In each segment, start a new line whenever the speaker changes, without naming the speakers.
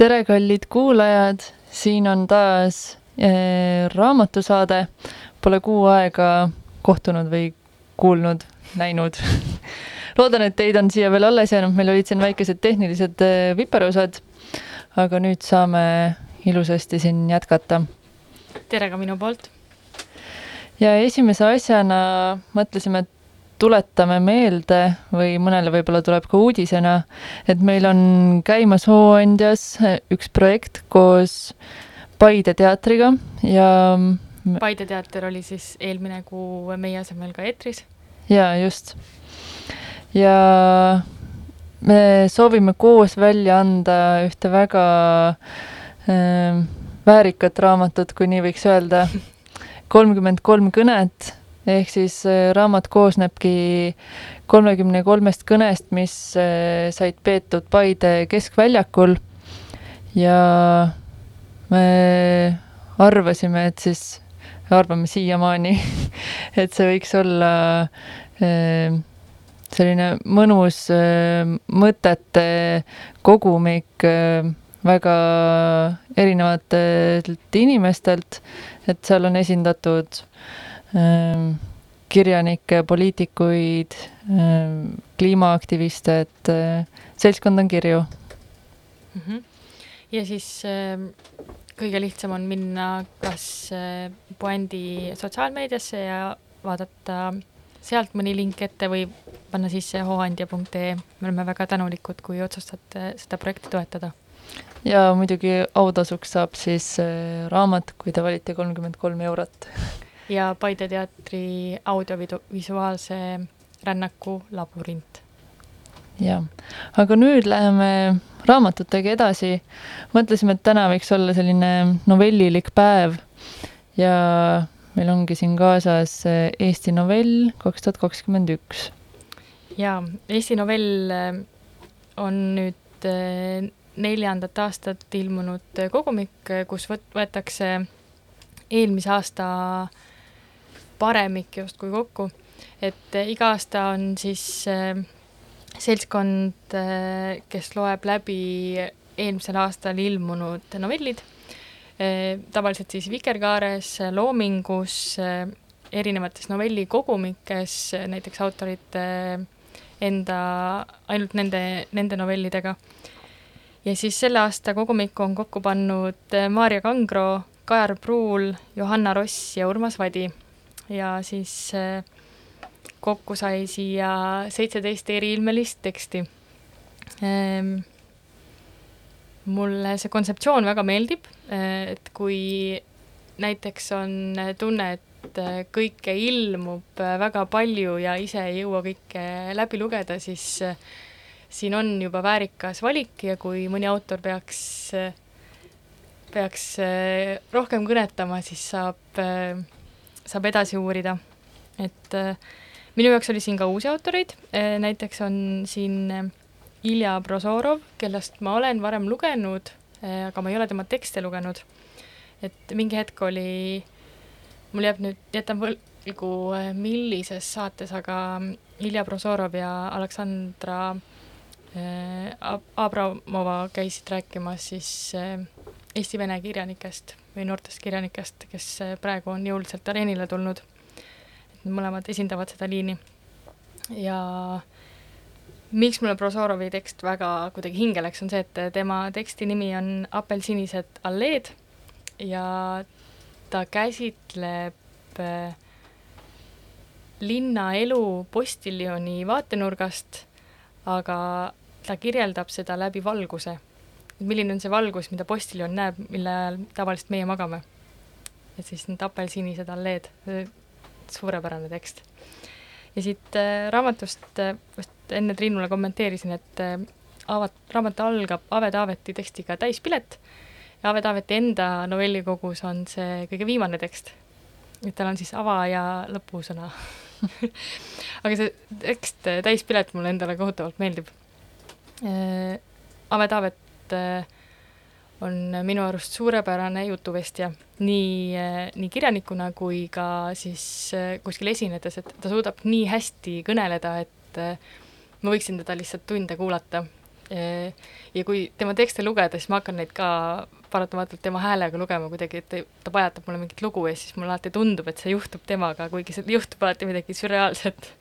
tere, kallid kuulajad, siin on taas äh, raamatusaade. Pole kuu aega kohtunud või kuulnud, näinud loodan, et teid on siia veel alles jäänud, meil olid siin väikesed tehnilised äh, viperused. aga nüüd saame ilusasti siin jätkata.
tere ka minu poolt!
ja esimese asjana mõtlesime, et tuletame meelde või mõnele võib-olla tuleb ka uudisena, et meil on käimas Hooandjas üks projekt koos Paide teatriga ja
Paide teater oli siis eelmine kuu meie asemel ka eetris.
jaa, just. ja me soovime koos välja anda ühte väga äh, väärikat raamatut, kui nii võiks öelda. kolmkümmend kolm kõnet ehk siis äh, raamat koosnebki kolmekümne kolmest kõnest, mis äh, said peetud Paide keskväljakul. Ja me arvasime, et siis arvame siiamaani, et see võiks olla äh, selline mõnus äh, mõtete kogumik äh, väga erinevatelt inimestelt, et seal on esindatud kirjanikke, poliitikuid, kliimaaktiviste, et seltskond on kirju
mm. -hmm. ja siis kõige lihtsam on minna kas äh, Puändi sotsiaalmeediasse ja vaadata sealt mõni link ette või panna sisse hooandja.ee. me oleme väga tänulikud, kui otsustate seda projekti toetada.
ja muidugi autasuks saab siis äh, raamat, kui te valite kolmkümmend kolm eurot.
ja Paide teatri audiovisuaalse rännaku Labürint.
jah, aga nüüd läheme raamatutega edasi. mõtlesime, et täna võiks olla selline novellilik päev ja meil ongi siin kaasas Eesti novell kaks tuhat kakskümmend üks.
jaa, Eesti novell äh, on nüüd äh, neljandat aastat ilmunud kogumik, kus võt-, võetakse eelmise aasta paremik justkui kokku, et äh, iga aasta on siis äh, seltskond, äh, kes loeb läbi eelmisel aastal ilmunud novellid, tavaliselt siis Vikerkaares, Loomingus, erinevates novellikogumikes, näiteks autorite enda, ainult nende, nende novellidega. ja siis selle aasta kogumikku on kokku pannud Maarja Kangro, Kajar Pruul, Johanna Ross ja Urmas Vadi. Ja siis äh, kokku sai siia seitseteist eriilmelist teksti ehm,. mulle see kontseptsioon väga meeldib, et kui näiteks on tunne, et kõike ilmub väga palju ja ise ei jõua kõike läbi lugeda, siis siin on juba väärikas valik ja kui mõni autor peaks, peaks rohkem kõnetama, siis saab, saab edasi uurida. et äh, minu jaoks oli siin ka uusi autoreid, äh, näiteks on siin äh, Ilja Prozorov, kellest ma olen varem lugenud, aga ma ei ole tema tekste lugenud. et mingi hetk oli, mul jääb nüüd, jätan võlgu, millises saates, aga Ilja Prozorov ja Aleksandra Abramova käisid rääkimas siis eesti-vene kirjanikest või noortest kirjanikest, kes praegu on jõuliselt areenile tulnud nad mõlemad esindavad seda liini. ja miks mulle Prozorovi tekst väga kuidagi hinge läks, on see, et tema teksti nimi on Apelsinised alleed ja ta käsitleb äh, linnaelu postiljoni vaatenurgast, aga ta kirjeldab seda läbi valguse. Milline on see valgus, mida postiljon näeb, mille ajal tavaliselt meie magame? et siis need apelsinised alleed, suurepärane tekst. ja siit äh, raamatust äh, just enne Triinule kommenteerisin, et äh, avat-, raamat algab Ave Taaveti tekstiga Täispilet ja Ave Taaveti enda novellikogus on see kõige viimane tekst. et tal on siis ava- ja lõpusõna aga see tekst Täispilet mulle endale kohutavalt meeldib. Ave Taavet on minu arust suurepärane jutuvestja nii, nii kirjanikuna kui ka siis äh, kuskil esinedes, et ta suudab nii hästi kõneleda, et äh, ma võiksin teda lihtsalt tunde kuulata. Äh, ja kui tema tekste lugeda, siis ma hakkan neid ka paratamatult tema häälega lugema kuidagi, et ta pajatab mulle mingit lugu ja siis mulle alati tundub, et see juhtub temaga, kuigi see juhtub alati midagi sürreaalset.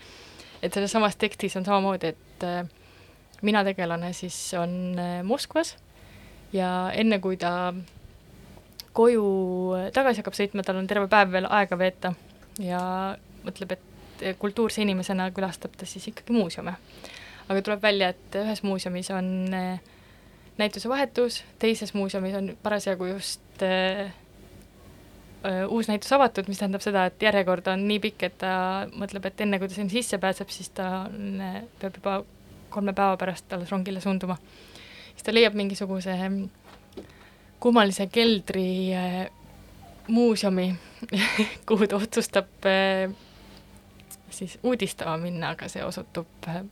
et selles samas tekstis on samamoodi, et mina tegelane siis on Moskvas ja enne, kui ta koju tagasi hakkab sõitma, tal on terve päev veel aega veeta ja mõtleb, et kultuurse inimesena külastab ta siis ikkagi muuseume. aga tuleb välja, et ühes muuseumis on äh, näitusevahetus, teises muuseumis on parasjagu just äh, äh, uus näitus avatud, mis tähendab seda, et järjekord on nii pikk, et ta mõtleb, et enne kui ta sinna sisse pääseb, siis ta on, äh, peab juba kolme päeva pärast alles rongile suunduma. siis ta leiab mingisuguse kummalise keldri äh, muuseumi kuhu ta otsustab äh, siis uudistama minna, aga see osutub äh,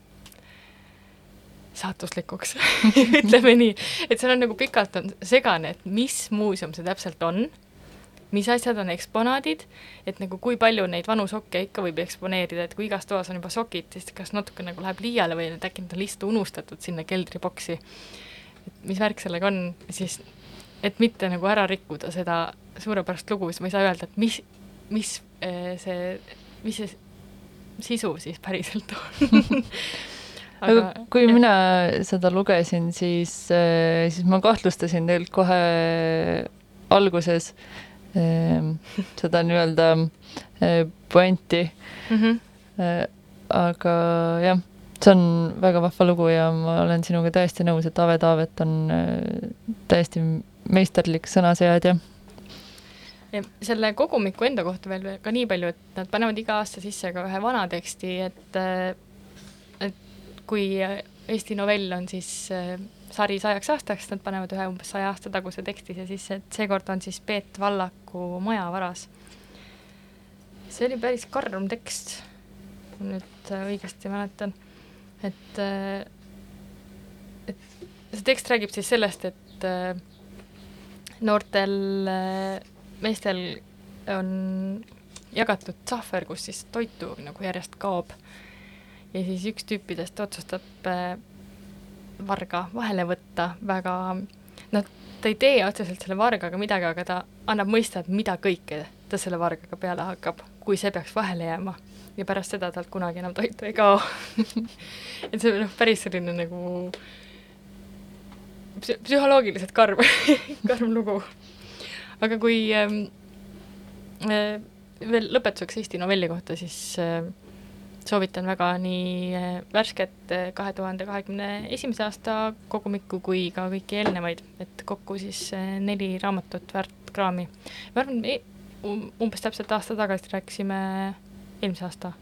saatuslikuks ütleme nii, et seal on nagu pikalt on segane, et mis muuseum see täpselt on, mis asjad on eksponaadid, et nagu kui palju neid vanu sokke ikka võib eksponeerida, et kui igas toas on juba sokid, siis kas natuke nagu läheb liiale või et äkki need on lihtsalt unustatud sinna keldriboksi. et mis värk sellega on, siis et mitte nagu ära rikkuda seda suurepärast lugu, siis ma ei saa öelda, et mis, mis eh, see, mis see sisu siis päriselt on
aga kui jah. mina seda lugesin, siis, äh, siis ma kahtlustasin tegelikult kohe alguses seda nii-öelda äh, puänti mm. -hmm. aga jah, see on väga vahva lugu ja ma olen sinuga täiesti nõus, et Ave Taavet on täiesti meisterlik sõnaseadja
ja selle kogumiku enda kohta veel ka nii palju, et nad panevad iga aasta sisse ka ühe vana teksti, et kui Eesti novell on siis sari sajaks aastaks, nad panevad ühe umbes saja aasta taguse teksti ja siis, et seekord on siis Peet Vallaku Majavaras. see oli päris karm tekst, kui nüüd äh, õigesti mäletan, et, äh, et see tekst räägib siis sellest, et noortel meestel on jagatud sahver, kus siis toitu nagu järjest kaob ja siis üks tüüpidest otsustab äh, varga vahele võtta väga, noh, ta ei tee otseselt selle vargaga midagi, aga ta annab mõista, et mida kõike ta selle vargaga peale hakkab, kui see peaks vahele jääma. ja pärast seda talt kunagi enam toitu ei kao et see on noh, päris selline nagu psü-, psühholoogiliselt karm karm lugu. aga kui ähm, äh, veel lõpetuseks Eesti novelli kohta, siis äh, soovitan väga nii eh, värsket eh, kahe tuhande kahekümne esimese aasta kogumikku kui ka kõiki eelnevaid, et kokku siis eh, neli raamatut väärt kraami. ma arvan, um-, umbes täpselt aasta tagasi rääkisime eelmise aasta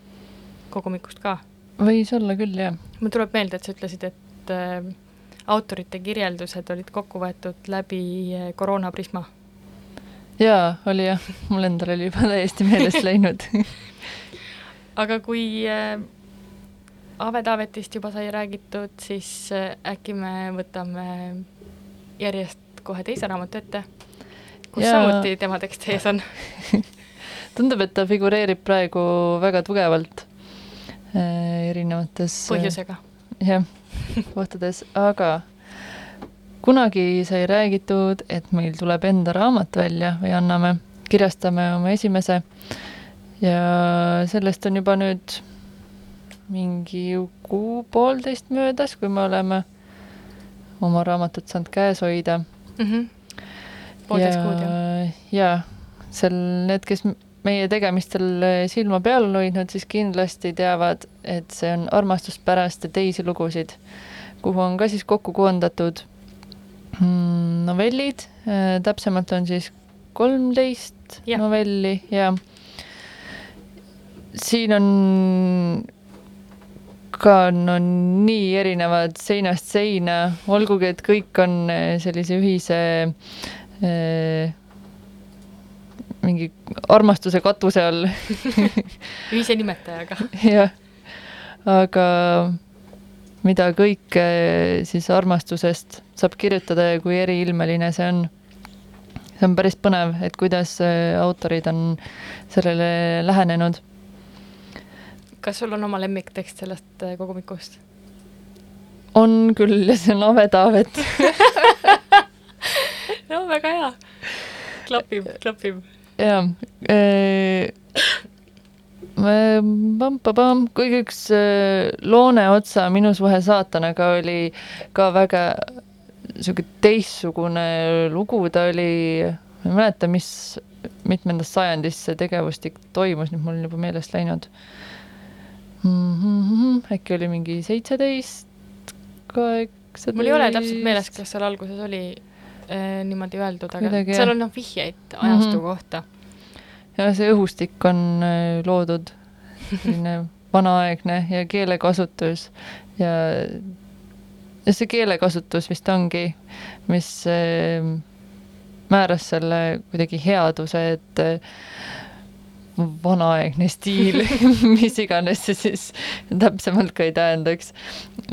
kogumikust ka.
võis olla küll, jah.
mul tuleb meelde, et sa ütlesid, et äh, autorite kirjeldused olid kokku võetud läbi koroonaprisma.
jaa, oli jah, mul endal oli juba täiesti meelest läinud
aga kui äh, Ave Taavetist juba sai räägitud, siis äh, äkki me võtame järjest kohe teise raamatu ette, kus ja... samuti tema tekst sees on.
Tundub, et ta figureerib praegu väga tugevalt äh, erinevates
põhjusega.
jah, kohtades, aga kunagi sai räägitud, et meil tuleb enda raamat välja või anname, kirjastame oma esimese. äh, ja sellest on juba nüüd mingi kuu-poolteist möödas, kui me oleme oma raamatut saanud käes hoida mm.
-hmm. poolteist kuud, jah?
jaa, seal need, kes meie tegemistel silma peal on hoidnud, siis kindlasti teavad, et see on Armastust pärast ja teisi lugusid, kuhu on ka siis kokku koondatud mm, novellid, äh, täpsemalt on siis kolmteist novelli ja siin on ka no nii erinevad seinast seina, olgugi et kõik on eh, sellise ühise äh, mingi armastuse katuse all
ühise nimetajaga.
jah, aga mida kõike siis armastusest saab kirjutada ja kui eriilmeline see on. see on päris põnev, et kuidas autorid on sellele lähenenud
kas sul on oma lemmiktekst sellest äh, kogumikust?
on küll ja see on Ave Taavet
no väga hea. klapib, klapib.
jaa äh,. Pam-pam-pam, kuigi üks äh, Loone otsa Minu suhe saatanaga oli ka väga niisugune teistsugune lugu ta oli, ma ei mäleta, mis, mitmendas sajandis see tegevustik toimus, nüüd mul on juba meelest läinud äkki oli mingi seitseteist, kaheksateist.
mul ei ole täpselt meeles, kas seal alguses oli äh, niimoodi öeldud, aga
Kuidagi,
seal on noh vihjeid ajastu
Mhm.
mm -hmm. kohta.
ja see õhustik on äh, loodud selline vanaaegne ja keelekasutus ja, ja see keelekasutus vist ongi, mis äh, määras selle kuidagi headuse, et vanaaegne stiil mis iganes see siis täpsemalt ka ei tähendaks.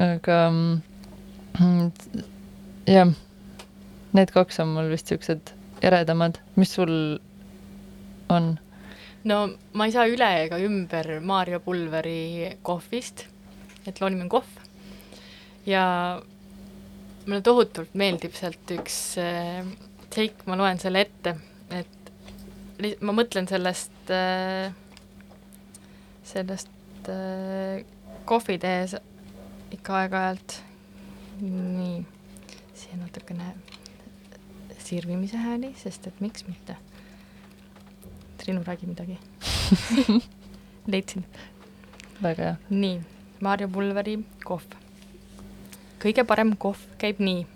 aga mm, jah, need kaks on mul vist siuksed eredamad, mis sul on?
no ma ei saa üle ega ümber Maarja Pulveri kohvist, et loo nimi on kohv. ja mulle tohutult meeldib sealt üks seik, ma loen selle ette, et ma mõtlen sellest äh,, sellest äh, kohvi tehes ikka aeg-ajalt nii, siia natukene sirvimise hääli, sest et miks mitte. Triinu, räägi midagi leidsin.
väga hea.
nii, Maarja Pulveri kohv. kõige parem kohv käib nii.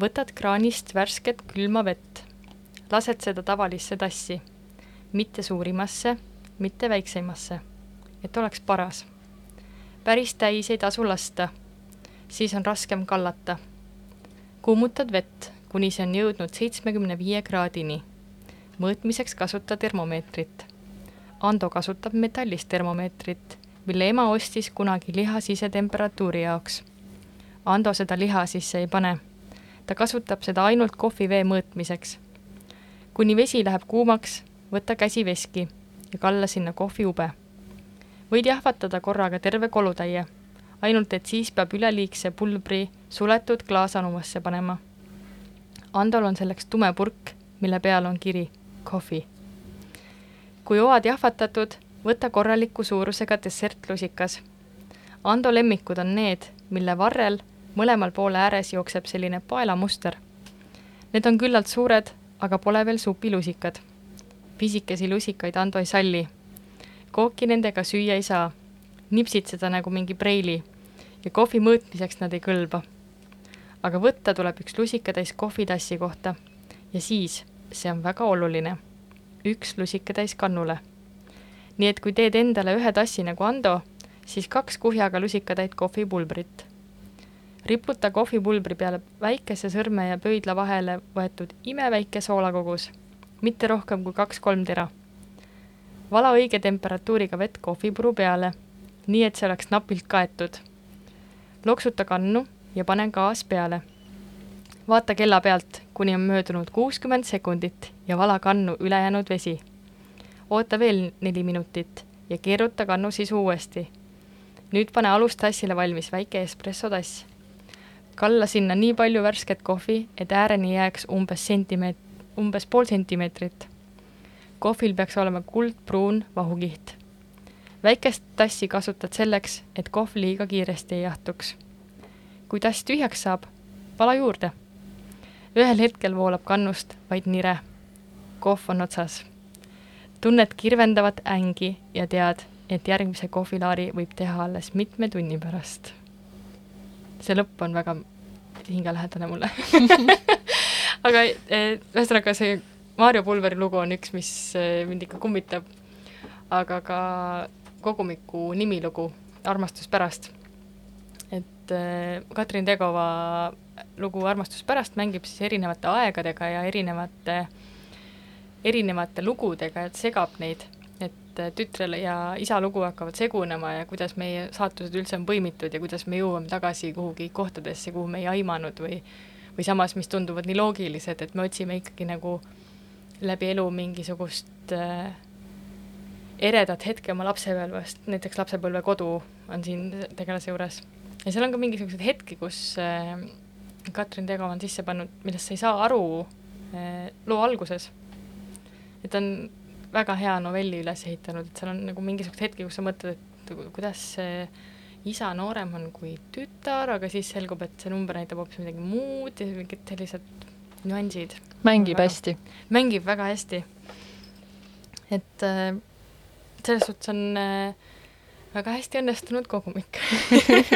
võtad kraanist värsket külma vett, lased seda tavalisse tassi, mitte suurimasse, mitte väikseimasse, et oleks paras. päris täis ei tasu lasta, siis on raskem kallata. kuumutad vett, kuni see on jõudnud seitsmekümne viie kraadini. mõõtmiseks kasuta termomeetrit Ando kasutab metallist termomeetrit, mille ema ostis kunagi liha sisetemperatuuri jaoks. Ando seda liha sisse ei pane. ta kasutab seda ainult kohvivee mõõtmiseks. Kuni vesi läheb kuumaks, võta käsi veski ja kalla sinna kohviube. võid jahvatada korraga terve kolutäie, ainult et siis peab üleliigse pulbri suletud klaasanumasse panema. Andol on selleks tume purk, mille peal on kiri coffee kui oad jahvatatud, võta korraliku suurusega dessertlusikas. Ando lemmikud on need, mille varrel mõlemal poole ääres jookseb selline paelamuster. Need on küllalt suured, aga pole veel supilusikad. pisikesi lusikaid Ando ei salli. kooki nendega süüa ei saa. nipsid seda nagu mingi preili ja kohvi mõõtmiseks nad ei kõlba. aga võtta tuleb üks lusikatäis kohvitassi kohta ja siis, see on väga oluline üks lusikatäis kannule. nii et kui teed endale ühe tassi nagu Ando, siis kaks kuhjaga lusikatäit kohvipulbrit. Riputa kohvipulbri peale väikese sõrme ja pöidla vahele võetud imeväike soolakogus, mitte rohkem kui kaks-kolm tera. vala õige temperatuuriga vett kohvipuru peale, nii et see oleks napilt kaetud. loksuta kannu ja pane gaas peale vaata kella pealt, kuni on möödunud kuuskümmend sekundit ja vala kannu ülejäänud vesi. oota veel neli minutit ja keeruta kannu sisu uuesti. nüüd pane alustassile valmis väike espressotass. Kalla sinna nii palju värsket kohvi, et ääreni jääks umbes sentimeet-, umbes pool sentimeetrit. kohvil peaks olema kuldpruun vahukiht. väikest tassi kasutad selleks, et kohv liiga kiiresti ei jahtuks. kui tass tühjaks saab, vala juurde ühel hetkel voolab kannust vaid nire. kohv on otsas. tunned kirvendavat ängi ja tead, et järgmise kohvilaari võib teha alles mitme tunni pärast. See lõpp on väga hingelähedane mulle aga eh, ühesõnaga, see Maarjo Pulveri lugu on üks, mis eh, mind ikka kummitab. aga ka kogumiku nimilugu Armastus pärast. et eh, Katrin Tegova lugu Armastus pärast mängib siis erinevate aegadega ja erinevate, erinevate lugudega, et segab neid, et tütrele ja isa lugu hakkavad segunema ja kuidas meie saatused üldse on põimitud ja kuidas me jõuame tagasi kuhugi kohtadesse, kuhu me ei aimanud või või samas, mis tunduvad nii loogilised, et me otsime ikkagi nagu läbi elu mingisugust äh, eredat hetke oma lapsepõlvest, näiteks lapsepõlvekodu on siin tegelase juures. ja seal on ka mingisuguseid hetki, kus äh, Katrin Tegov on sisse pannud, millest sa ei saa aru eh, loo alguses. et on väga hea novelli üles ehitanud, et seal on nagu mingisugused hetki, kus sa mõtled, et kuidas see
isa noorem on kui tütar, aga siis selgub, et see number näitab hoopis midagi muud ja mingid sellised nüansid.
mängib väga, hästi?
mängib väga hästi. et äh, selles suhtes on äh, väga hästi õnnestunud kogumik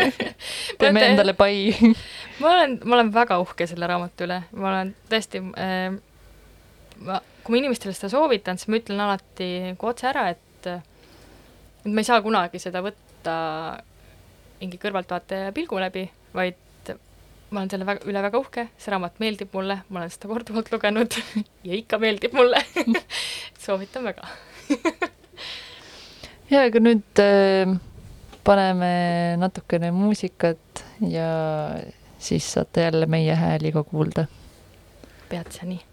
teeme endale pai
ma olen, ma olen väga uhke selle raamatu üle, ma olen tõesti äh,, ma, kui ma inimestele seda soovitan, siis ma ütlen alati nagu otse ära, et et ma ei saa kunagi seda võtta mingi kõrvaltvaataja pilgu läbi, vaid ma olen selle väga, üle väga uhke, see raamat meeldib mulle, ma olen seda korduvalt lugenud ja ikka meeldib mulle soovitan väga
ja aga nüüd äh, paneme natukene muusikat ja siis saate jälle meie hääli ka kuulda.
pead sa nii?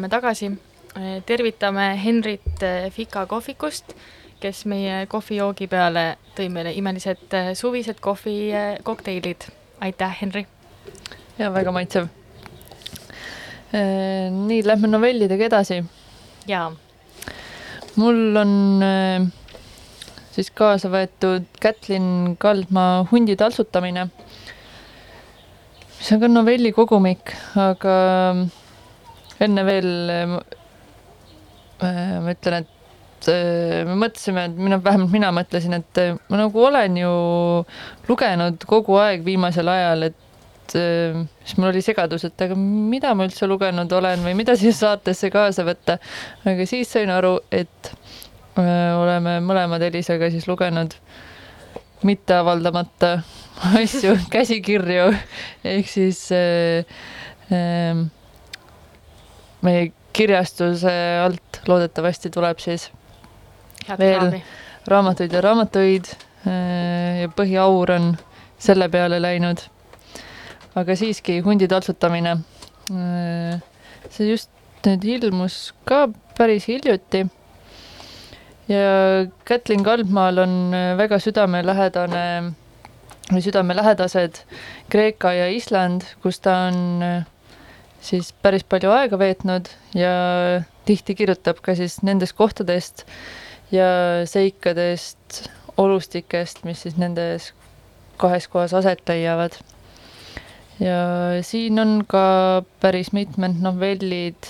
Oleme tagasi. tervitame Henrit Fika kohvikust, kes meie kohvijoogi peale tõi meile imelised suvised kohvikokteilid. aitäh, Henri!
ja väga maitsev. nii, lähme novellidega edasi.
jaa.
mul on siis kaasa võetud Kätlin Kaldmaa Hundi taltsutamine see on ka novelli kogumik, aga enne veel ma ütlen, et me mõtlesime, et mina, vähemalt mina mõtlesin, et ma nagu olen ju lugenud kogu aeg viimasel ajal, et siis mul oli segadus, et aga mida ma üldse lugenud olen või mida siia saatesse kaasa võtta. aga siis sain aru, et oleme mõlemad Elisega siis lugenud mitte avaldamata asju, käsikirju, ehk siis äh, äh, meie kirjastuse alt loodetavasti tuleb siis
Head
veel
kraami.
raamatuid ja raamatuid äh, ja põhiaur on selle peale läinud. aga siiski hundi taltsutamine äh,. see just nüüd ilmus ka päris hiljuti ja Kätlin Kaldmaal on äh, väga südamelähedane või südamelähedased Kreeka ja Island, kus ta on siis päris palju aega veetnud ja tihti kirjutab ka siis nendest kohtadest ja seikadest, olustikest, mis siis nendes kahes kohas aset leiavad. ja siin on ka päris mitmed novellid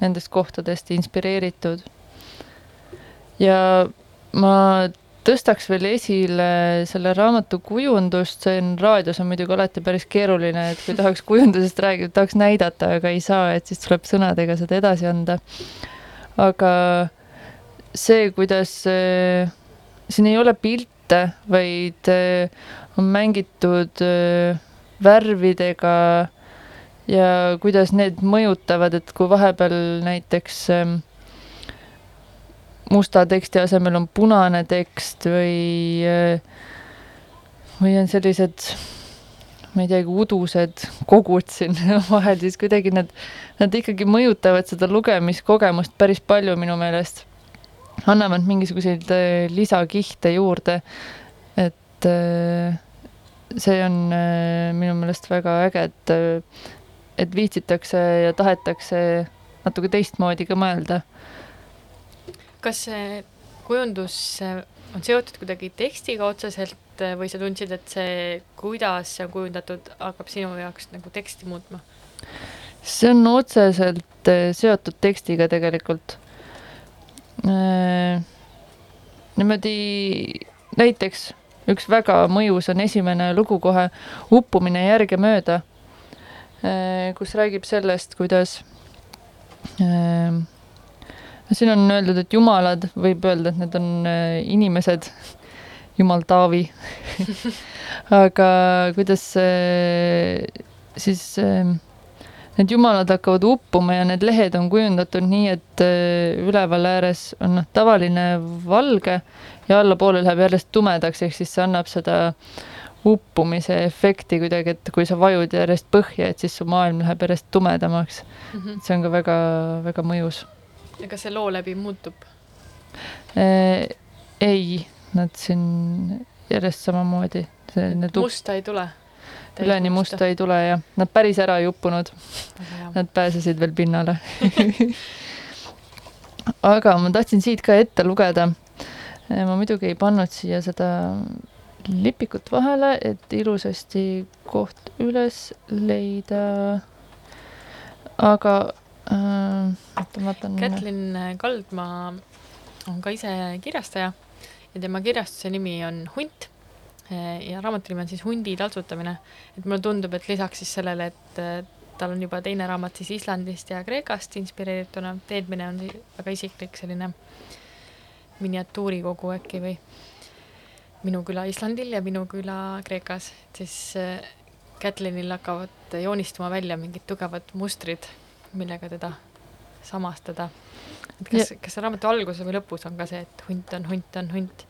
nendest kohtadest inspireeritud. ja ma tõstaks veel esile selle raamatu kujundust, see on raadios on muidugi alati päris keeruline, et kui tahaks kujundusest rääkida, tahaks näidata, aga ei saa, et siis tuleb sõnadega seda edasi anda. aga see, kuidas äh, siin ei ole pilte, vaid äh, on mängitud äh, värvidega ja kuidas need mõjutavad, et kui vahepeal näiteks äh, musta teksti asemel on punane tekst või, või on sellised, ma ei teagi, udused kogud siin vahel, siis kuidagi nad, nad ikkagi mõjutavad seda lugemiskogemust päris palju minu meelest. annavad mingisuguseid äh, lisakihte juurde. et äh, see on äh, minu meelest väga äge, et, et viitsitakse ja tahetakse natuke teistmoodi ka mõelda
kas see kujundus on seotud kuidagi tekstiga otseselt või sa tundsid, et see, kuidas see on kujundatud, hakkab sinu jaoks nagu teksti muutma?
see on otseselt eh, seotud tekstiga tegelikult. Eh, niimoodi näiteks üks väga mõjus on esimene lugu kohe Uppumine järgemööda, eh, kus räägib sellest, kuidas siin on öeldud, et jumalad, võib öelda, et need on äh, inimesed, jumal Taavi aga kuidas äh, siis äh, need jumalad hakkavad uppuma ja need lehed on kujundatud nii, et üleval ääres on noh, tavaline valge ja allapoole läheb järjest tumedaks, ehk siis see annab seda uppumise efekti kuidagi, et kui sa vajud järjest põhja, et siis su maailm läheb järjest tumedamaks mm. -hmm. see on ka väga-väga mõjus
ja kas see loo läbi muutub?
Äh, ei, nad siin järjest samamoodi.
musta ei tule?
üleni musta. musta ei tule jah, nad päris ära ei uppunud. Nad pääsesid veel pinnale aga ma tahtsin siit ka ette lugeda. Äh, ma muidugi ei pannud siia seda lipikut vahele, et ilusasti koht üles leida. aga oota, ma vaatan.
Kätlin Kaldmaa on ka ise kirjastaja ja tema kirjastuse nimi on Hunt ja raamatu nimi on siis Hundi taltsutamine. et mulle tundub, et lisaks siis sellele, et tal on juba teine raamat siis Islandist ja Kreekast inspireerituna, Teedmine on väga isiklik selline miniatuurikogu äkki või Minu küla Islandil ja Minu küla Kreekas, et siis Kätlinil hakkavad joonistuma välja mingid tugevad mustrid millega teda samastada. et kas, kas see raamatu alguses või lõpus on ka see, et hunt on hunt on hunt?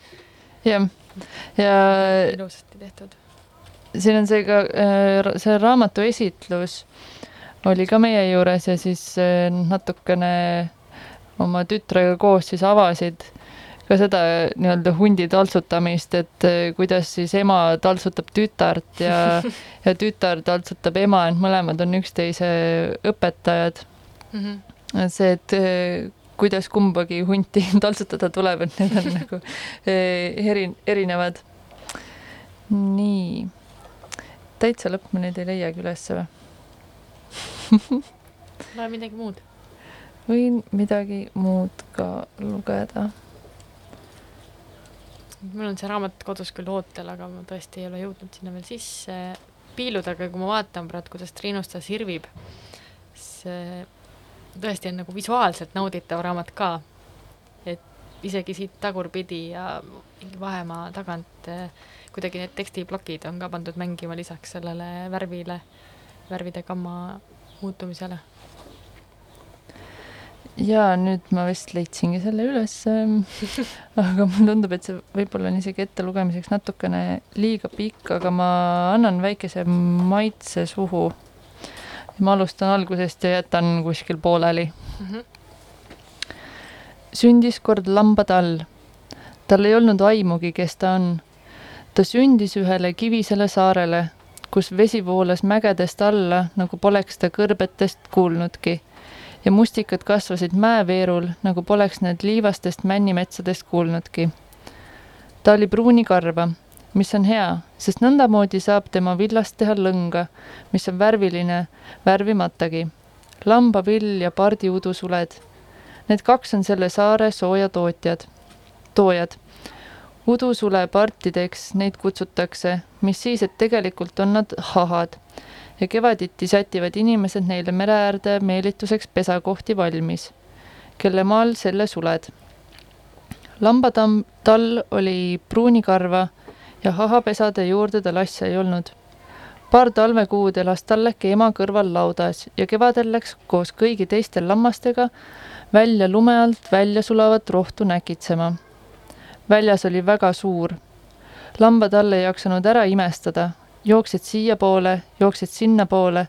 jah, ja
ilusasti tehtud.
siin on see ka, äh, see raamatu esitlus oli ka meie juures ja siis äh, natukene oma tütrega koos siis avasid ka seda nii-öelda hundi taltsutamist, et äh, kuidas siis ema taltsutab tütart ja, ja tütar taltsutab ema, et mõlemad on üksteise õpetajad mm. -hmm. see, et äh, kuidas kumbagi hunti taltsutada tuleb, et need on nagu eri, erinevad. nii, täitsa lõpp ma neid ei leiagi ülesse või?
loe midagi muud.
võin midagi muud ka lugeda.
Mul on see raamat kodus küll ootel, aga ma tõesti ei ole jõudnud sinna veel sisse piiluda, aga kui ma vaatan praegu, kuidas Triinu seda sirvib, see tõesti on nagu visuaalselt nauditav raamat ka. et isegi siit tagurpidi ja vahemaa tagant eh, kuidagi need tekstiplokid on ka pandud mängima lisaks sellele värvile, värvide gamma muutumisele.
Ja nüüd ma vist leidsingi selle üles aga mulle tundub, et see võib-olla on isegi ettelugemiseks natukene liiga pikk, aga ma annan väikese maitse suhu. ma alustan algusest ja jätan kuskil pooleli mm. -hmm. sündis kord lambatall. tal ei olnud aimugi, kes ta on. ta sündis ühele kivisele saarele kus vesi voolas mägedest alla, nagu poleks ta kõrbetest kuulnudki. Ja mustikad kasvasid mäeveerul, nagu poleks need liivastest männimetsadest kuulnudki. ta oli pruunikarva, mis on hea, sest nõndamoodi saab tema villast teha lõnga, mis on värviline, värvimatagi. lambavill ja pardiudusuled. Need kaks on selle saare soojatootjad, toojad udusulepartideks neid kutsutakse, mis siis, et tegelikult on nad hahad ja kevaditi sätivad inimesed neile mere äärde meelituseks pesakohti valmis, kelle maal selle suled. lambatamm, tall oli pruunikarva ja hahapesade juurde tal asja ei olnud. paar talvekuud elas talleke ema kõrval laudas ja kevadel läks koos kõigi teiste lammastega välja lume alt välja sulavat rohtu näkitsema väljas oli väga suur. lambad all ei jaksanud ära imestada, jooksid siiapoole, jooksid sinnapoole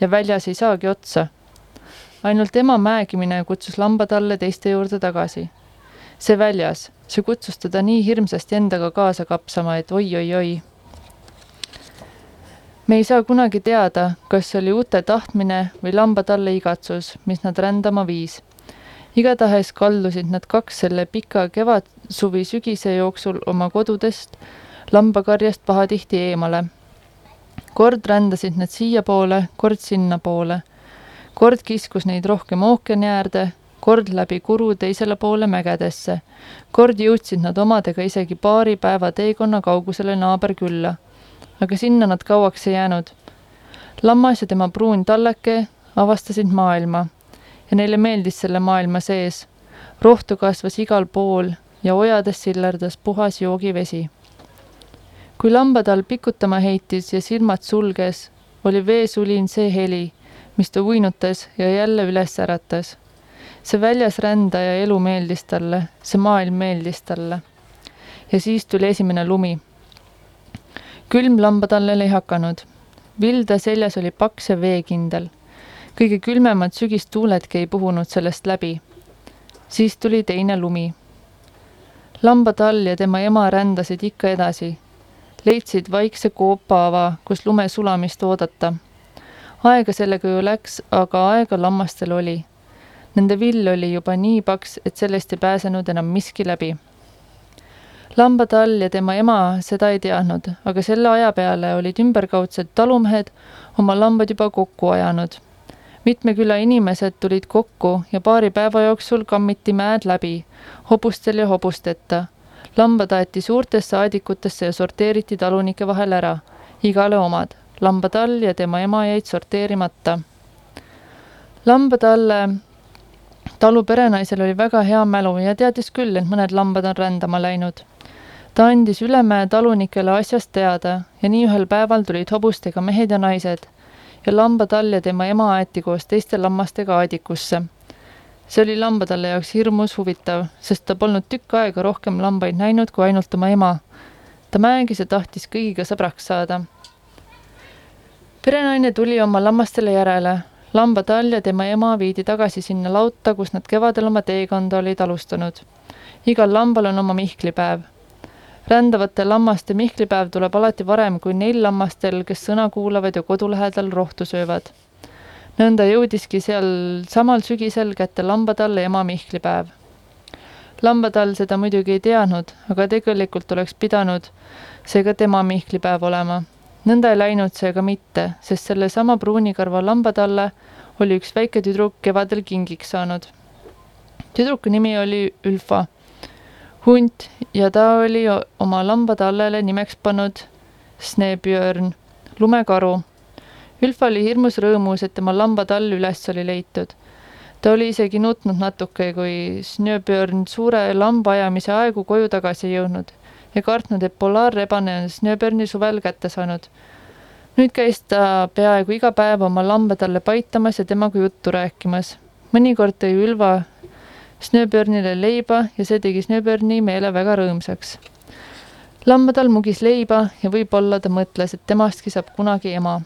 ja väljas ei saagi otsa. ainult ema mäegimine kutsus lambad alle teiste juurde tagasi. see väljas, see kutsus teda nii hirmsasti endaga kaasa kapsama, et oi-oi-oi. me ei saa kunagi teada, kas see oli uute tahtmine või lambad alle igatsus, mis nad rändama viis igatahes kaldusid nad kaks selle pika kevad-suvi-sügise jooksul oma kodudest lambakarjast pahatihti eemale. Kord rändasid nad siiapoole, kord sinnapoole. kord kiskus neid rohkem ookeani äärde, kord läbi kuru teisele poole mägedesse. kord jõudsid nad omadega isegi paari päeva teekonna kaugusele naaberkülla. aga sinna nad kauaks ei jäänud. lammas ja tema pruun talleke avastasid maailma ja neile meeldis selle maailma sees. rohtu kasvas igal pool ja ojades sillerdas puhas joogivesi. Kui lambatal pikutama heitis ja silmad sulges, oli veesulin see heli, mis ta uinutas ja jälle üles äratas. see väljas rändaja elu meeldis talle, see maailm meeldis talle. ja siis tuli esimene lumi. külm lambatallel ei hakanud. vilde seljas oli paks ja veekindel kõige külmemad sügistuuledki ei puhunud sellest läbi. siis tuli teine lumi. lambatall ja tema ema rändasid ikka edasi. Leidsid vaikse koopaava, kus lume sulamist oodata. aega sellega ju läks, aga aega lammastel oli. Nende vill oli juba nii paks, et sellest ei pääsenud enam miski läbi lambatall ja tema ema seda ei teadnud, aga selle aja peale olid ümberkaudsed talumehed oma lambad juba kokku ajanud mitme küla inimesed tulid kokku ja paari päeva jooksul kammiti mäed läbi, hobustel ja hobusteta. Lambad aeti suurtesse aedikutesse ja sorteeriti talunike vahel ära, igale omad. lambatall ja tema ema jäid sorteerimata. lambatalle talu perenaisel oli väga hea mälu ja teadis küll, et mõned lambad on rändama läinud. ta andis Ülemäe talunikele asjast teada ja nii ühel päeval tulid hobustega mehed ja naised ja lambatall ja tema ema aeti koos teiste lammastega aedikusse. See oli lambatalle jaoks hirmus huvitav, sest ta polnud tükk aega rohkem lambaid näinud kui ainult oma ema. ta mängis ja tahtis kõigiga sõbraks saada. perenaine tuli oma lammastele järele, lambatall ja tema ema viidi tagasi sinna lautta, kus nad kevadel oma teekonda olid alustanud. igal lambal on oma mihklipäev. rändavate lammaste mihklipäev tuleb alati varem kui neil lammastel, kes sõna kuulavad ja kodu lähedal rohtu söövad. Nõnda jõudiski seal samal sügisel kätte lambatalle ema mihklipäev. lambatall seda muidugi ei teadnud, aga tegelikult oleks pidanud see ka tema mihklipäev olema nõnda ei läinud see ka mitte, sest sellesama pruunikarva lambatalle oli üks väike tüdruk kevadel kingiks saanud. tüdruku nimi oli Ülfa, hunt ja ta oli oma lambatallele nimeks pannud Snebjörn, lumekaru. Ülfa oli hirmus rõõmus, et tema lambatall üles oli leitud. ta oli isegi nutnud natuke, kui Snöbjörn suure lambaajamise aegu koju tagasi jõudnud ja kartnud, et polaarrebane on Snöberni suvel kätte saanud. nüüd käis ta peaaegu iga päev oma lamba talle paitamas ja temaga juttu rääkimas. mõnikord tõi Ülva Snöbernile leiba ja see tegi Snöberni meele väga rõõmsaks. lambatal mugis leiba ja võib-olla ta mõtles, et temastki saab kunagi ema.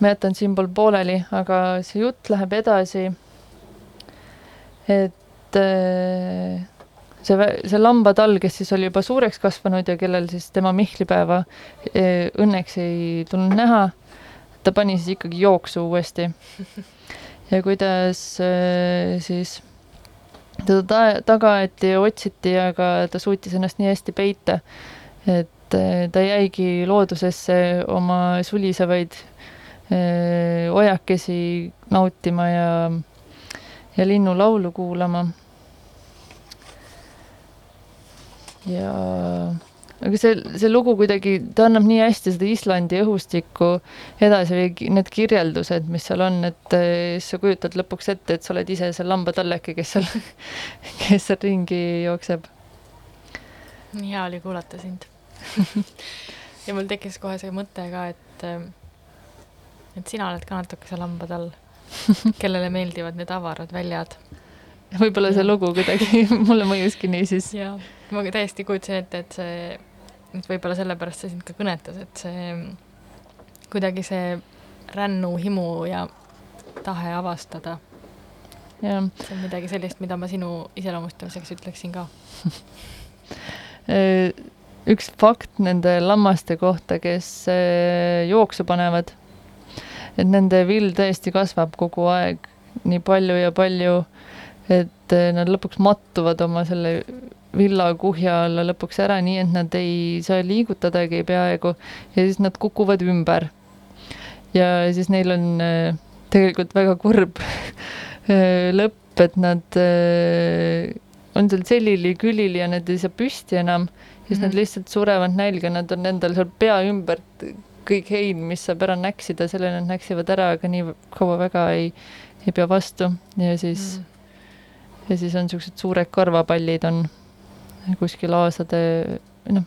Ma jätan siinpool pooleli, aga see jutt läheb edasi. et äh, see, see lambatall, kes siis oli juba suureks kasvanud ja kellel siis tema mihklipäeva e, õnneks ei tulnud näha, ta pani siis ikkagi jooksu uuesti. ja kuidas e, siis teda ta taga aeti ja otsiti, aga ta suutis ennast nii hästi peita, et ta jäigi loodusesse oma sulisevaid ojakesi nautima ja, ja linnulaulu kuulama ja aga see, see lugu kuidagi, ta annab nii hästi seda Islandi õhustikku edasi või need kirjeldused, mis seal on, et eh, sa kujutad lõpuks ette, et sa oled ise see lambatalleke, kes seal, kes seal ringi jookseb.
nii hea oli kuulata sind ja mul tekkis kohe see mõte ka, et, eh, et sina oled ka natuke see lambatall, kellele meeldivad need avarad väljad.
Võib-olla see lugu kuidagi mulle mõjuski nii siis.
jaa, ma täiesti kujutasin ette, et see, et võib-olla sellepärast see sind ka kõnetas, et see kuidagi see rännuhimu ja tahe avastada. see on midagi sellist, mida ma sinu iseloomustamiseks ütleksin ka.
Äh, üks fakt nende lammaste kohta, kes äh, jooksu panevad, et nende vill tõesti kasvab kogu aeg nii palju ja palju et eh, nad lõpuks mattuvad oma selle villakuhja alla lõpuks ära, nii et nad ei saa liigutadagi peaaegu ja siis nad kukuvad ümber. ja siis neil on eh, tegelikult väga kurb eh, lõpp, et nad on seal selili külili ja nad ei saa püsti enam, siis mm -hmm. nad mhm. lihtsalt surevad nälga, nad on endal seal pea ümbert kõik hein, mis saab ära näksida, selle nad näksivad ära, aga nii kaua väga ei, ei pea vastu ja siis mm ja siis on niisugused suured karvapallid on kuskil aasade, noh,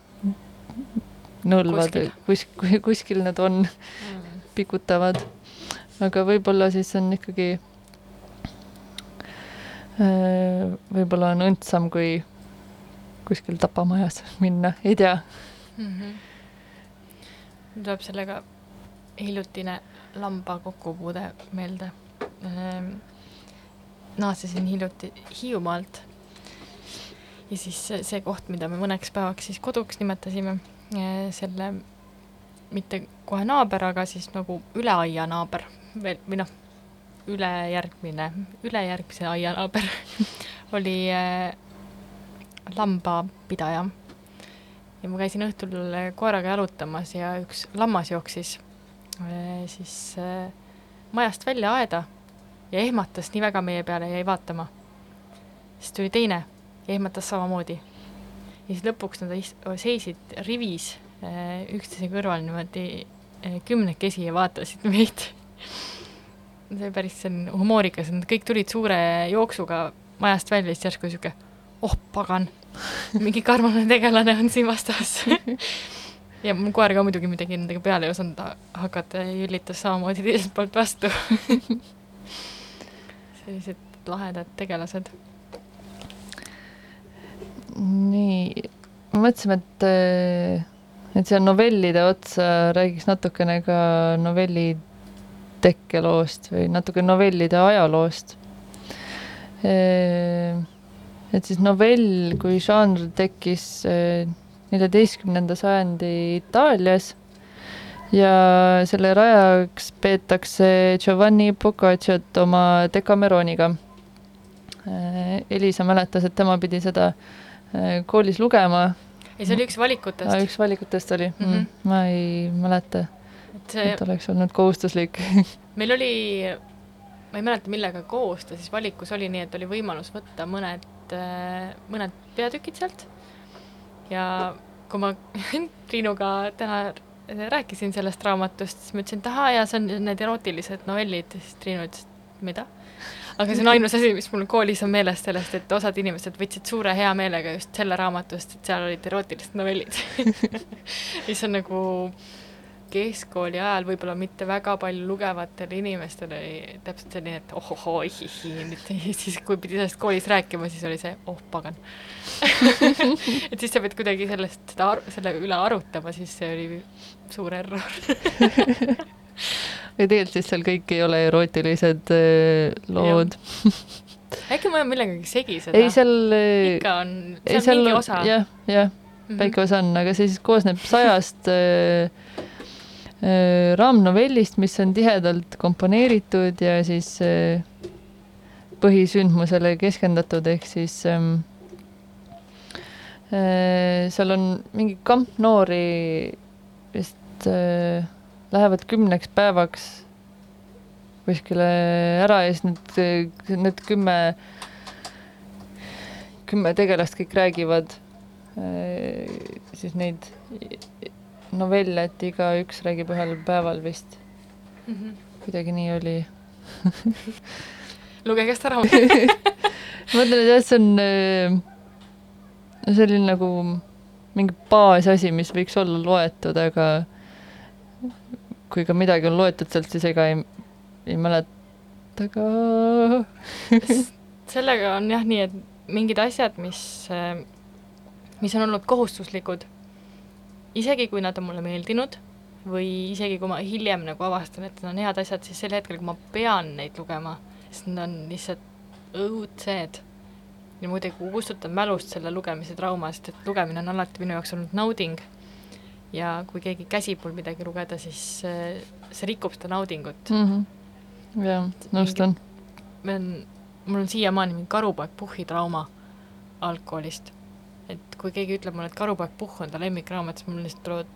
nõlvad, kus, kuskil nad on mm., pikutavad. aga võib-olla siis on ikkagi, äh, võib-olla on õndsam, kui kuskil tapamajas minna, ei tea mm.
-hmm. Tuleb sellega hiljutine lamba kokkupuude meelde ehm, naasesin hiljuti Hiiumaalt. ja siis see, koht, mida me mõneks päevaks siis koduks nimetasime, eh, selle mitte kohe naaber, aga siis nagu üle aia naaber veel või noh, ülejärgmine, ülejärgmise aia naaber oli äh, lambapidaja. Ja ma käisin õhtul koeraga jalutamas ja üks lammas jooksis äh, siis äh, majast välja aeda ja ehmatas nii väga meie peale jäi vaatama. siis tuli teine ja ehmatas samamoodi. ja siis lõpuks nad seisid rivis äh, üksteise kõrval niimoodi äh, kümnekesi ja vaatasid meid see oli päris selline humoorikas, nad kõik tulid suure jooksuga majast välja, siis järsku sihuke, oh pagan, mingi karvane tegelane on siin vastas ja mu koer ka muidugi midagi nendega peale ei osanud hakata ja jüllitas samamoodi teiselt poolt vastu sellised lahedad tegelased.
nii, mõtlesime, et, et siia novellide otsa räägiks natukene ka novelli tekkeloost või natuke novellide ajaloost. Et siis novell kui žanr tekkis neljateistkümnenda sajandi Itaalias ja selle rajaks peetakse Giovanni Boccacciot oma Decameroniga. Elisa mäletas, et tema pidi seda koolis lugema.
ei, see oli üks valikutest.
üks valikutest oli mm, -hmm. ma ei mäleta, et oleks olnud kohustuslik
meil oli, ma ei mäleta, millega koos ta siis valikus oli, nii et oli võimalus võtta mõned, mõned peatükid sealt. Ja kui ma Triinuga täna rääkisin sellest raamatust, siis ma ütlesin, et ahaa, jaa, see on need erootilised novellid, siis Triinu ütles, et mida? aga see on ainus asi, mis mul koolis on meeles sellest, et osad inimesed võtsid suure heameelega just selle raamatust, et seal olid erootilised novellid. Mis on nagu keskkooli ajal võib-olla mitte väga palju lugevatele inimestele oli täpselt selline, et ohohoo, ihihi, nüüd siis, kui pidi sellest koolis rääkima, siis oli see, oh pagan et siis sa pead kuidagi sellest, seda, selle üle arutama, siis see oli suur error
ja tegelikult siis seal kõik ei ole erootilised äh, lood
äkki ma olen millegagi segi seda?
ei, seal
ikka on, see on seal mingi osa.
jah, jah, mhm. väike osa on, aga see siis koosneb sajast äh, Äh, raamnovellist, mis on tihedalt komponeeritud ja siis äh, põhisündmusele keskendatud, ehk siis ähm, äh, seal on mingi kamp noori vist äh, lähevad kümneks päevaks kuskile ära ja siis need, need kümme, kümme tegelast kõik räägivad äh, siis neid novelle, et igaüks räägib ühel päeval vist mm. -hmm. kuidagi nii oli
lugege seda rahu
ma mõtlen, et jah, see on äh, selline nagu mingi baasasi, mis võiks olla loetud, aga kui ka midagi on loetud sealt, siis ega ei, ei mäleta ka
sellega on jah nii, et mingid asjad, mis, äh, mis on olnud kohustuslikud isegi kui nad on mulle meeldinud või isegi kui ma hiljem nagu avastan, et need on head asjad, siis sel hetkel, kui ma pean neid lugema, siis nad on lihtsalt õudsed. ja muidugi kustutan mälust selle lugemise trauma, sest et lugemine on alati minu jaoks olnud nauding. ja kui keegi käsib mul midagi lugeda, siis see, see rikub seda naudingut
mm. -hmm. jah, nõustun.
ma olen, mul on siiamaani mingi karupoeg Puhhi trauma algkoolist kui keegi ütleb mulle, et Karupoeg Puhh on ta lemmikraamat, siis mul lihtsalt tulevad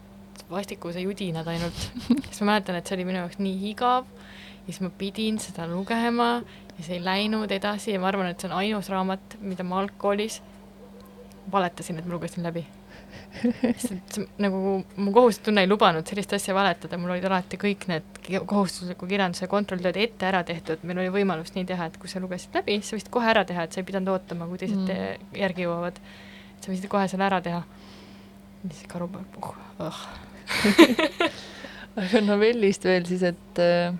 vastikuse judinad ainult siis ma mäletan, et see oli minu jaoks nii igav ja siis ma pidin seda lugema ja see ei läinud edasi ja ma arvan, et see on ainus raamat, mida ma algkoolis valetasin, et ma lugesin läbi. sest nagu mu kohustustunne ei lubanud sellist asja valetada, mul olid alati kõik need kohustusliku kirjanduse kontrolltööd ette ära tehtud, meil oli võimalus nii teha, et kui sa lugesid läbi, siis sa võisid kohe ära teha, et sa ei pidanud ootama, kui teised mm. järgi jõuavad sa võisid kohe selle ära teha. siis karupoeg puh, oh.
aga novellist veel siis, et äh,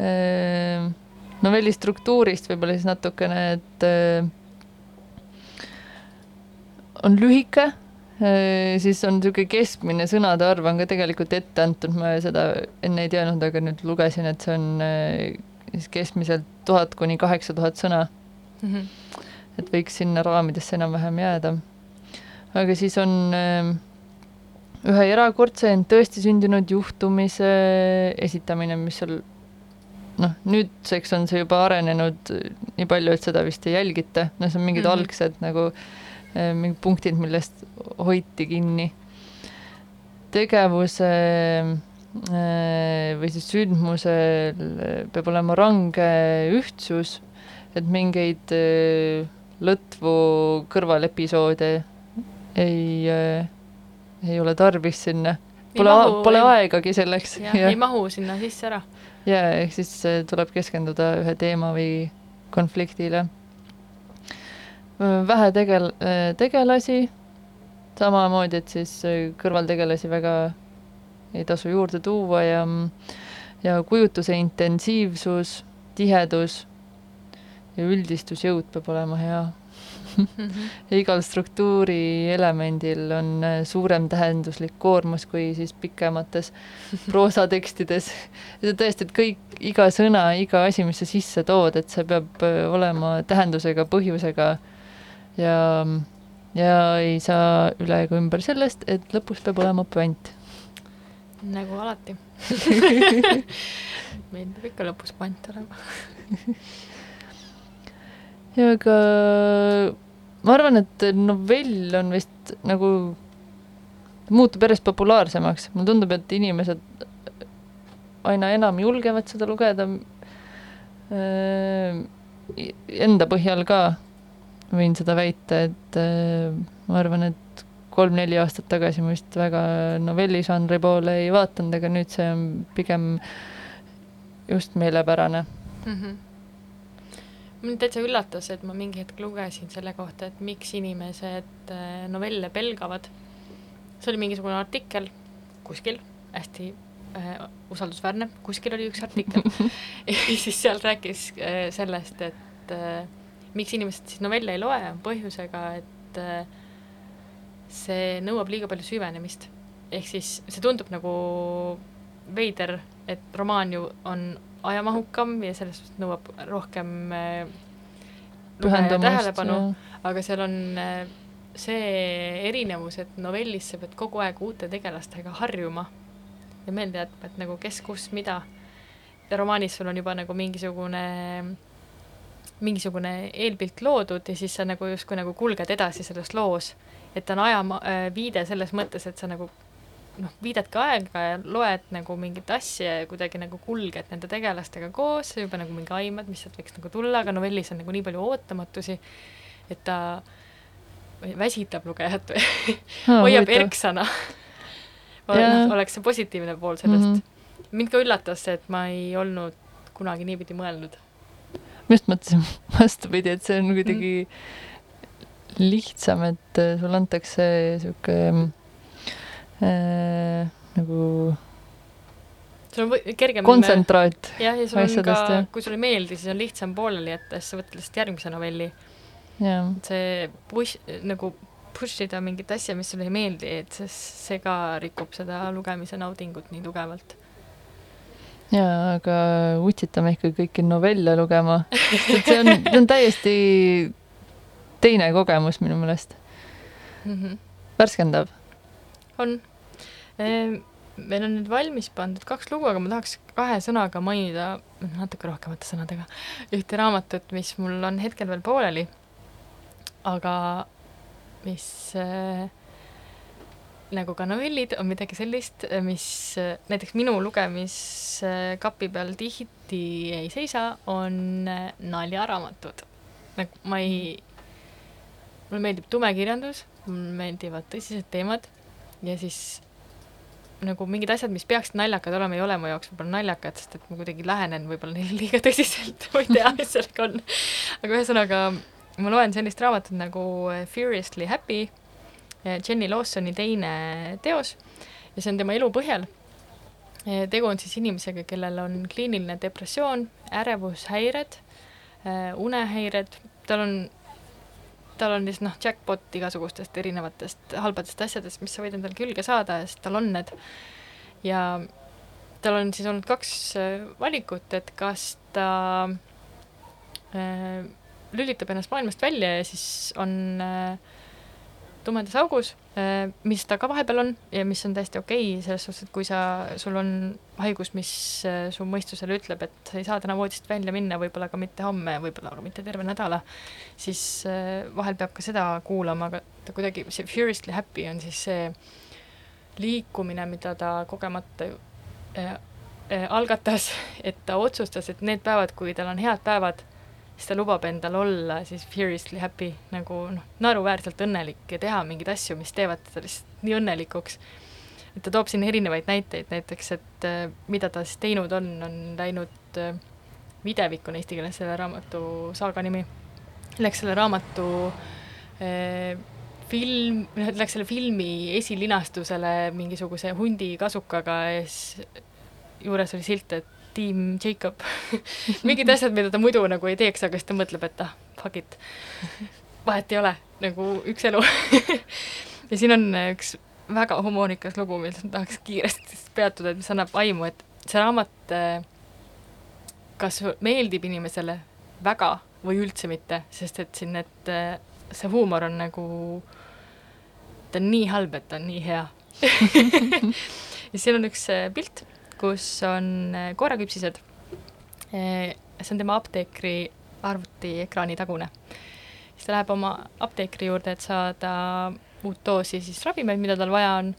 äh, novelli struktuurist võib-olla siis natukene, et äh, on lühike äh,, siis on niisugune keskmine sõnade arv on ka tegelikult ette antud, ma seda enne ei teadnud, aga nüüd lugesin, et see on äh, siis keskmiselt tuhat kuni kaheksa tuhat sõna mm. -hmm. et võiks sinna raamidesse enam-vähem jääda aga siis on ähm, ühe erakordse, ent tõesti sündinud juhtumise esitamine, mis seal noh, nüüdseks on see juba arenenud nii palju, et seda vist ei jälgita, no see on mingid mm -hmm. algsed nagu äh, mingid punktid, millest hoiti kinni. tegevuse äh, või siis sündmusel peab olema range ühtsus, et mingeid äh, lõtvu kõrvalepisoode ei äh,, ei ole tarvis sinna. Pole, pole ei, aegagi selleks.
ei mahu sinna sisse ära.
jaa, ehk siis äh, tuleb keskenduda ühe teema või konfliktile. vähe tegel-, äh, tegelasi, samamoodi, et siis äh, kõrvaltegelasi väga ei tasu juurde tuua ja, ja kujutuse intensiivsus, tihedus ja üldistusjõud peab olema hea ja igal struktuuri elemendil on äh, suurem tähenduslik koormus kui siis pikemates proosatekstides. ja tõesti, et kõik, iga sõna, iga asi, mis sa sisse tood, et see peab äh, olema tähendusega, põhjusega ja, ja ei saa üle ega ümber sellest, et lõpus peab olema puänt.
nagu alati meil peab ikka lõpus puänt olema
ja aga ma arvan, et novell on vist nagu, muutub järjest populaarsemaks, mulle tundub, et inimesed aina enam julgevad seda lugeda. Äh, enda põhjal ka võin seda väita, et äh, ma arvan, et kolm-neli aastat tagasi ma vist väga novelližanri poole ei vaadanud, aga nüüd see on pigem just meelepärane mm. -hmm
mind täitsa üllatas, et ma mingi hetk lugesin selle kohta, et miks inimesed äh, novelle pelgavad. see oli mingisugune artikkel kuskil, hästi äh, usaldusväärne, kuskil oli üks artikkel ja siis seal rääkis äh, sellest, et äh, miks inimesed siis novelle ei loe, on põhjusega, et äh, see nõuab liiga palju süvenemist. ehk siis see tundub nagu veider, et romaan ju on ajamahukam ja selles suhtes nõuab rohkem äh, tähelepanu, aga seal on äh, see erinevus, et novellis sa pead kogu aeg uute tegelastega harjuma ja meelde jätma, et nagu kes, kus, mida. ja romaanis sul on juba nagu mingisugune, mingisugune eelpilt loodud ja siis sa nagu justkui nagu kulged edasi selles loos. et ta on aja äh, viide selles mõttes, et sa nagu noh, viidad ka aega ja loed nagu mingit asja ja kuidagi nagu kulged nende tegelastega koos, juba nagu mingi aimad, mis sealt võiks nagu tulla, aga novellis on nagu nii palju ootamatusi, et ta väsitab lugejat või no, hoiab erksana noh, oleks see positiivne pool sellest mm. -hmm. mind ka üllatas see, et ma ei olnud kunagi niipidi mõelnud.
ma just mõtlesin vastupidi, et see on kuidagi mm. lihtsam, et sulle antakse niisugune äh, nagu
sul on kergem
kontsentraat
jah, ja sul on ka, kui sulle ei meeldi, siis on lihtsam pooleli jätta, siis sa võtad lihtsalt järgmise novelli. see push, nagu push ida mingit asja, mis sulle ei meeldi, et see, see ka rikub seda lugemise naudingut nii tugevalt.
jaa, aga utsitame ikka kõiki novelle lugema, sest see on, see on täiesti teine kogemus minu meelest mm. -hmm. värskendav
on. Ehm, meil on nüüd valmis pandud kaks lugu, aga ma tahaks kahe sõnaga mainida, natuke rohkemate sõnadega, ühte raamatut, mis mul on hetkel veel pooleli, aga mis äh, nagu ka novellid on midagi sellist, mis äh, näiteks minu lugemiskapi peal tihti ei seisa, on naljaraamatud. nagu ma ei, mulle meeldib tume kirjandus, mulle meeldivad tõsised teemad ja siis nagu mingid asjad, mis peaksid naljakad olema, ei ole mu jaoks võib-olla naljakad, sest et ma kuidagi lähenen võib-olla neile liiga tõsiselt, ma ei tea, mis sellega on. aga ühesõnaga, ma loen sellist raamatut nagu Furiously Happy, Jenny Lawsoni teine teos ja see on tema elu põhjal. tegu on siis inimesega, kellel on kliiniline depressioon, ärevushäired, unehäired, tal on tal on siis noh, jackpot igasugustest erinevatest halbadest asjadest, mis sa võid endale külge saada ja siis tal on need. ja tal on siis olnud kaks äh, valikut, et kas ta äh, lülitab ennast maailmast välja ja siis on äh, tumedas augus, mis ta ka vahepeal on ja mis on täiesti okei okay, selles suhtes, et kui sa, sul on haigus, mis äh, su mõistusele ütleb, et sa ei saa täna voodist välja minna, võib-olla ka mitte homme, võib-olla ka mitte terve nädala, siis äh, vahel peab ka seda kuulama, aga ta kuidagi, see Furiously Happy on siis see liikumine, mida ta kogemata äh, äh, algatas, et ta otsustas, et need päevad, kui tal on head päevad, siis ta lubab endal olla siis furiously happy nagu noh, naeruväärselt õnnelik ja teha mingeid asju, mis teevad teda lihtsalt nii õnnelikuks. et ta toob siin erinevaid näiteid, näiteks et äh, mida ta siis teinud on, on läinud äh,, Videvik on eesti keeles selle raamatu saaga nimi, läks selle raamatu äh, film, noh, läks selle filmi esilinastusele mingisuguse hundi kasukaga ja siis juures oli silt, et Team Jacob. Mingid asjad, mida ta muidu nagu ei teeks, aga siis ta mõtleb, et ah, fuck it. vahet ei ole, nagu üks elu. Ja siin on üks väga humoorikas lugu, millest ma tahaks kiiresti peatuda, et mis annab aimu, et see raamat äh, kas meeldib inimesele väga või üldse mitte, sest et siin need, äh, see huumor on nagu, ta on nii halb, et ta on nii hea. Ja siin on üks äh, pilt, kus on koeraküpsised. see on tema apteekri arvutiekraani tagune. siis ta läheb oma apteekri juurde, et saada uut doosi siis ravimeid, mida tal vaja on.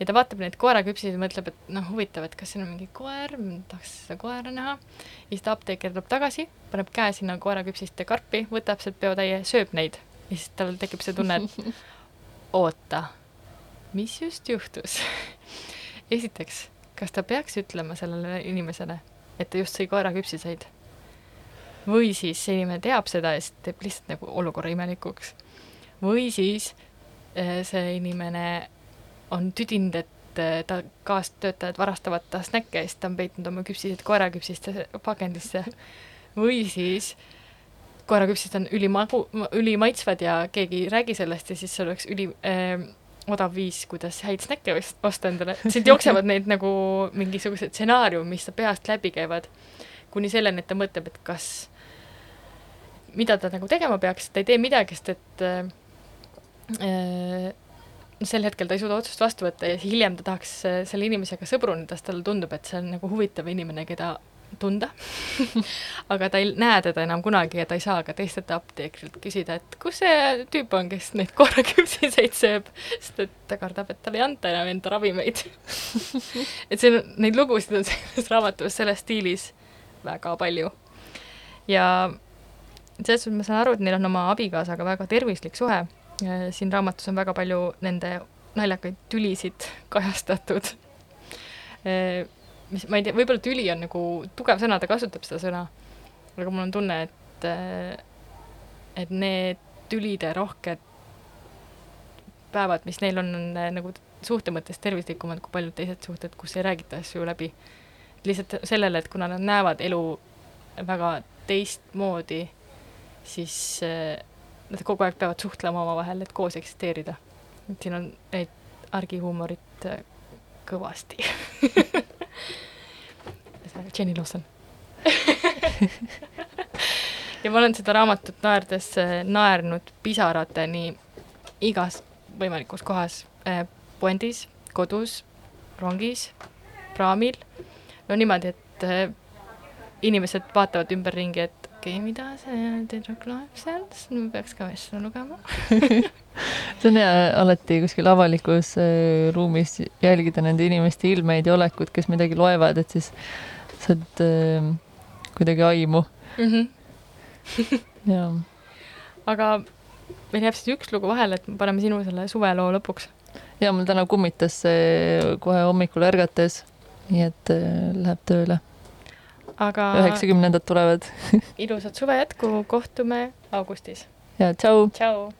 ja ta vaatab neid koeraküpsiseid ja mõtleb, et noh, huvitav, et kas siin on mingi koer, tahaks seda koera näha. ja siis ta apteeker tuleb tagasi, paneb käe sinna koeraküpsiste karpi, võtab sealt peotäie, sööb neid ja siis tal tekib see tunne, et oota, mis just juhtus esiteks, kas ta peaks ütlema sellele inimesele, et ta just sõi koeraküpsiseid või siis see inimene teab seda ja siis teeb lihtsalt nagu olukorra imelikuks. või siis eh, see inimene on tüdinud, et eh, ta kaastöötajad varastavad ta snäkke ja siis ta on peitnud oma küpsised koeraküpsiste pakendisse. või siis koeraküpsised on ülimagu, ülimaitsvad ja keegi ei räägi sellest ja siis see oleks üli äh, odav viis, kuidas häid snäkke osta endale, siit jooksevad neid nagu mingisugused stsenaariumid, mis ta peast läbi käivad, kuni selleni, et ta mõtleb, et kas mida ta nagu tegema peaks, ta ei tee midagi, sest et äh, sel hetkel ta ei suuda otsust vastu võtta ja hiljem ta tahaks äh, selle inimesega sõbruneda, sest talle tundub, et see on nagu huvitav inimene, keda tunda aga ta ei näe teda enam kunagi ja ta ei saa ka teistelt apteekrilt küsida, et kus see tüüp on, kes neid korraküpsiseid sööb, sest et ta kardab, et talle ei anta enam enda ravimeid et see neid lugusid on selles raamatus selles stiilis väga palju. ja selles suhtes ma saan aru, et neil on oma abikaasaga väga tervislik suhe. siin raamatus on väga palju nende naljakaid tülisid kajastatud. Mis, ma ei tea, võib-olla tüli on nagu tugev sõna, ta kasutab seda sõna, aga mul on tunne, et, et need tülide rohked päevad, mis neil on, on nagu suhte mõttes tervislikumad kui paljud teised suhted, kus ei räägita asju läbi. lihtsalt sellele, et kuna nad näevad elu väga teistmoodi siis äh, nad kogu aeg peavad suhtlema omavahel, et koos eksisteerida. et siin on neid argihuumorit äh, kõvasti Jenny Lawson. Ja ma olen seda raamatut naerdes äh, naernud pisarateni igas võimalikus kohas, puendis, kodus, rongis, praamil, no niimoodi, et inimesed vaatavad ümberringi, et okei okay,, mida see tüdruk loeb seal, siis ma peaks ka vist seda lugema.
See on hea alati kuskil avalikus äh, ruumis jälgida nende inimeste ilmeid ja olekut, kes midagi loevad, et siis saad äh, kuidagi aimu mm.
-hmm.
jaa.
aga meil jääb siis üks lugu vahele, et me paneme sinu selle suveloo lõpuks.
jaa, mul täna kummitas see kohe hommikul ärgates, nii et äh, läheb tööle
aga
üheksakümnendad tulevad
ilusat suve jätku, kohtume augustis.
ja tšau.
tšau.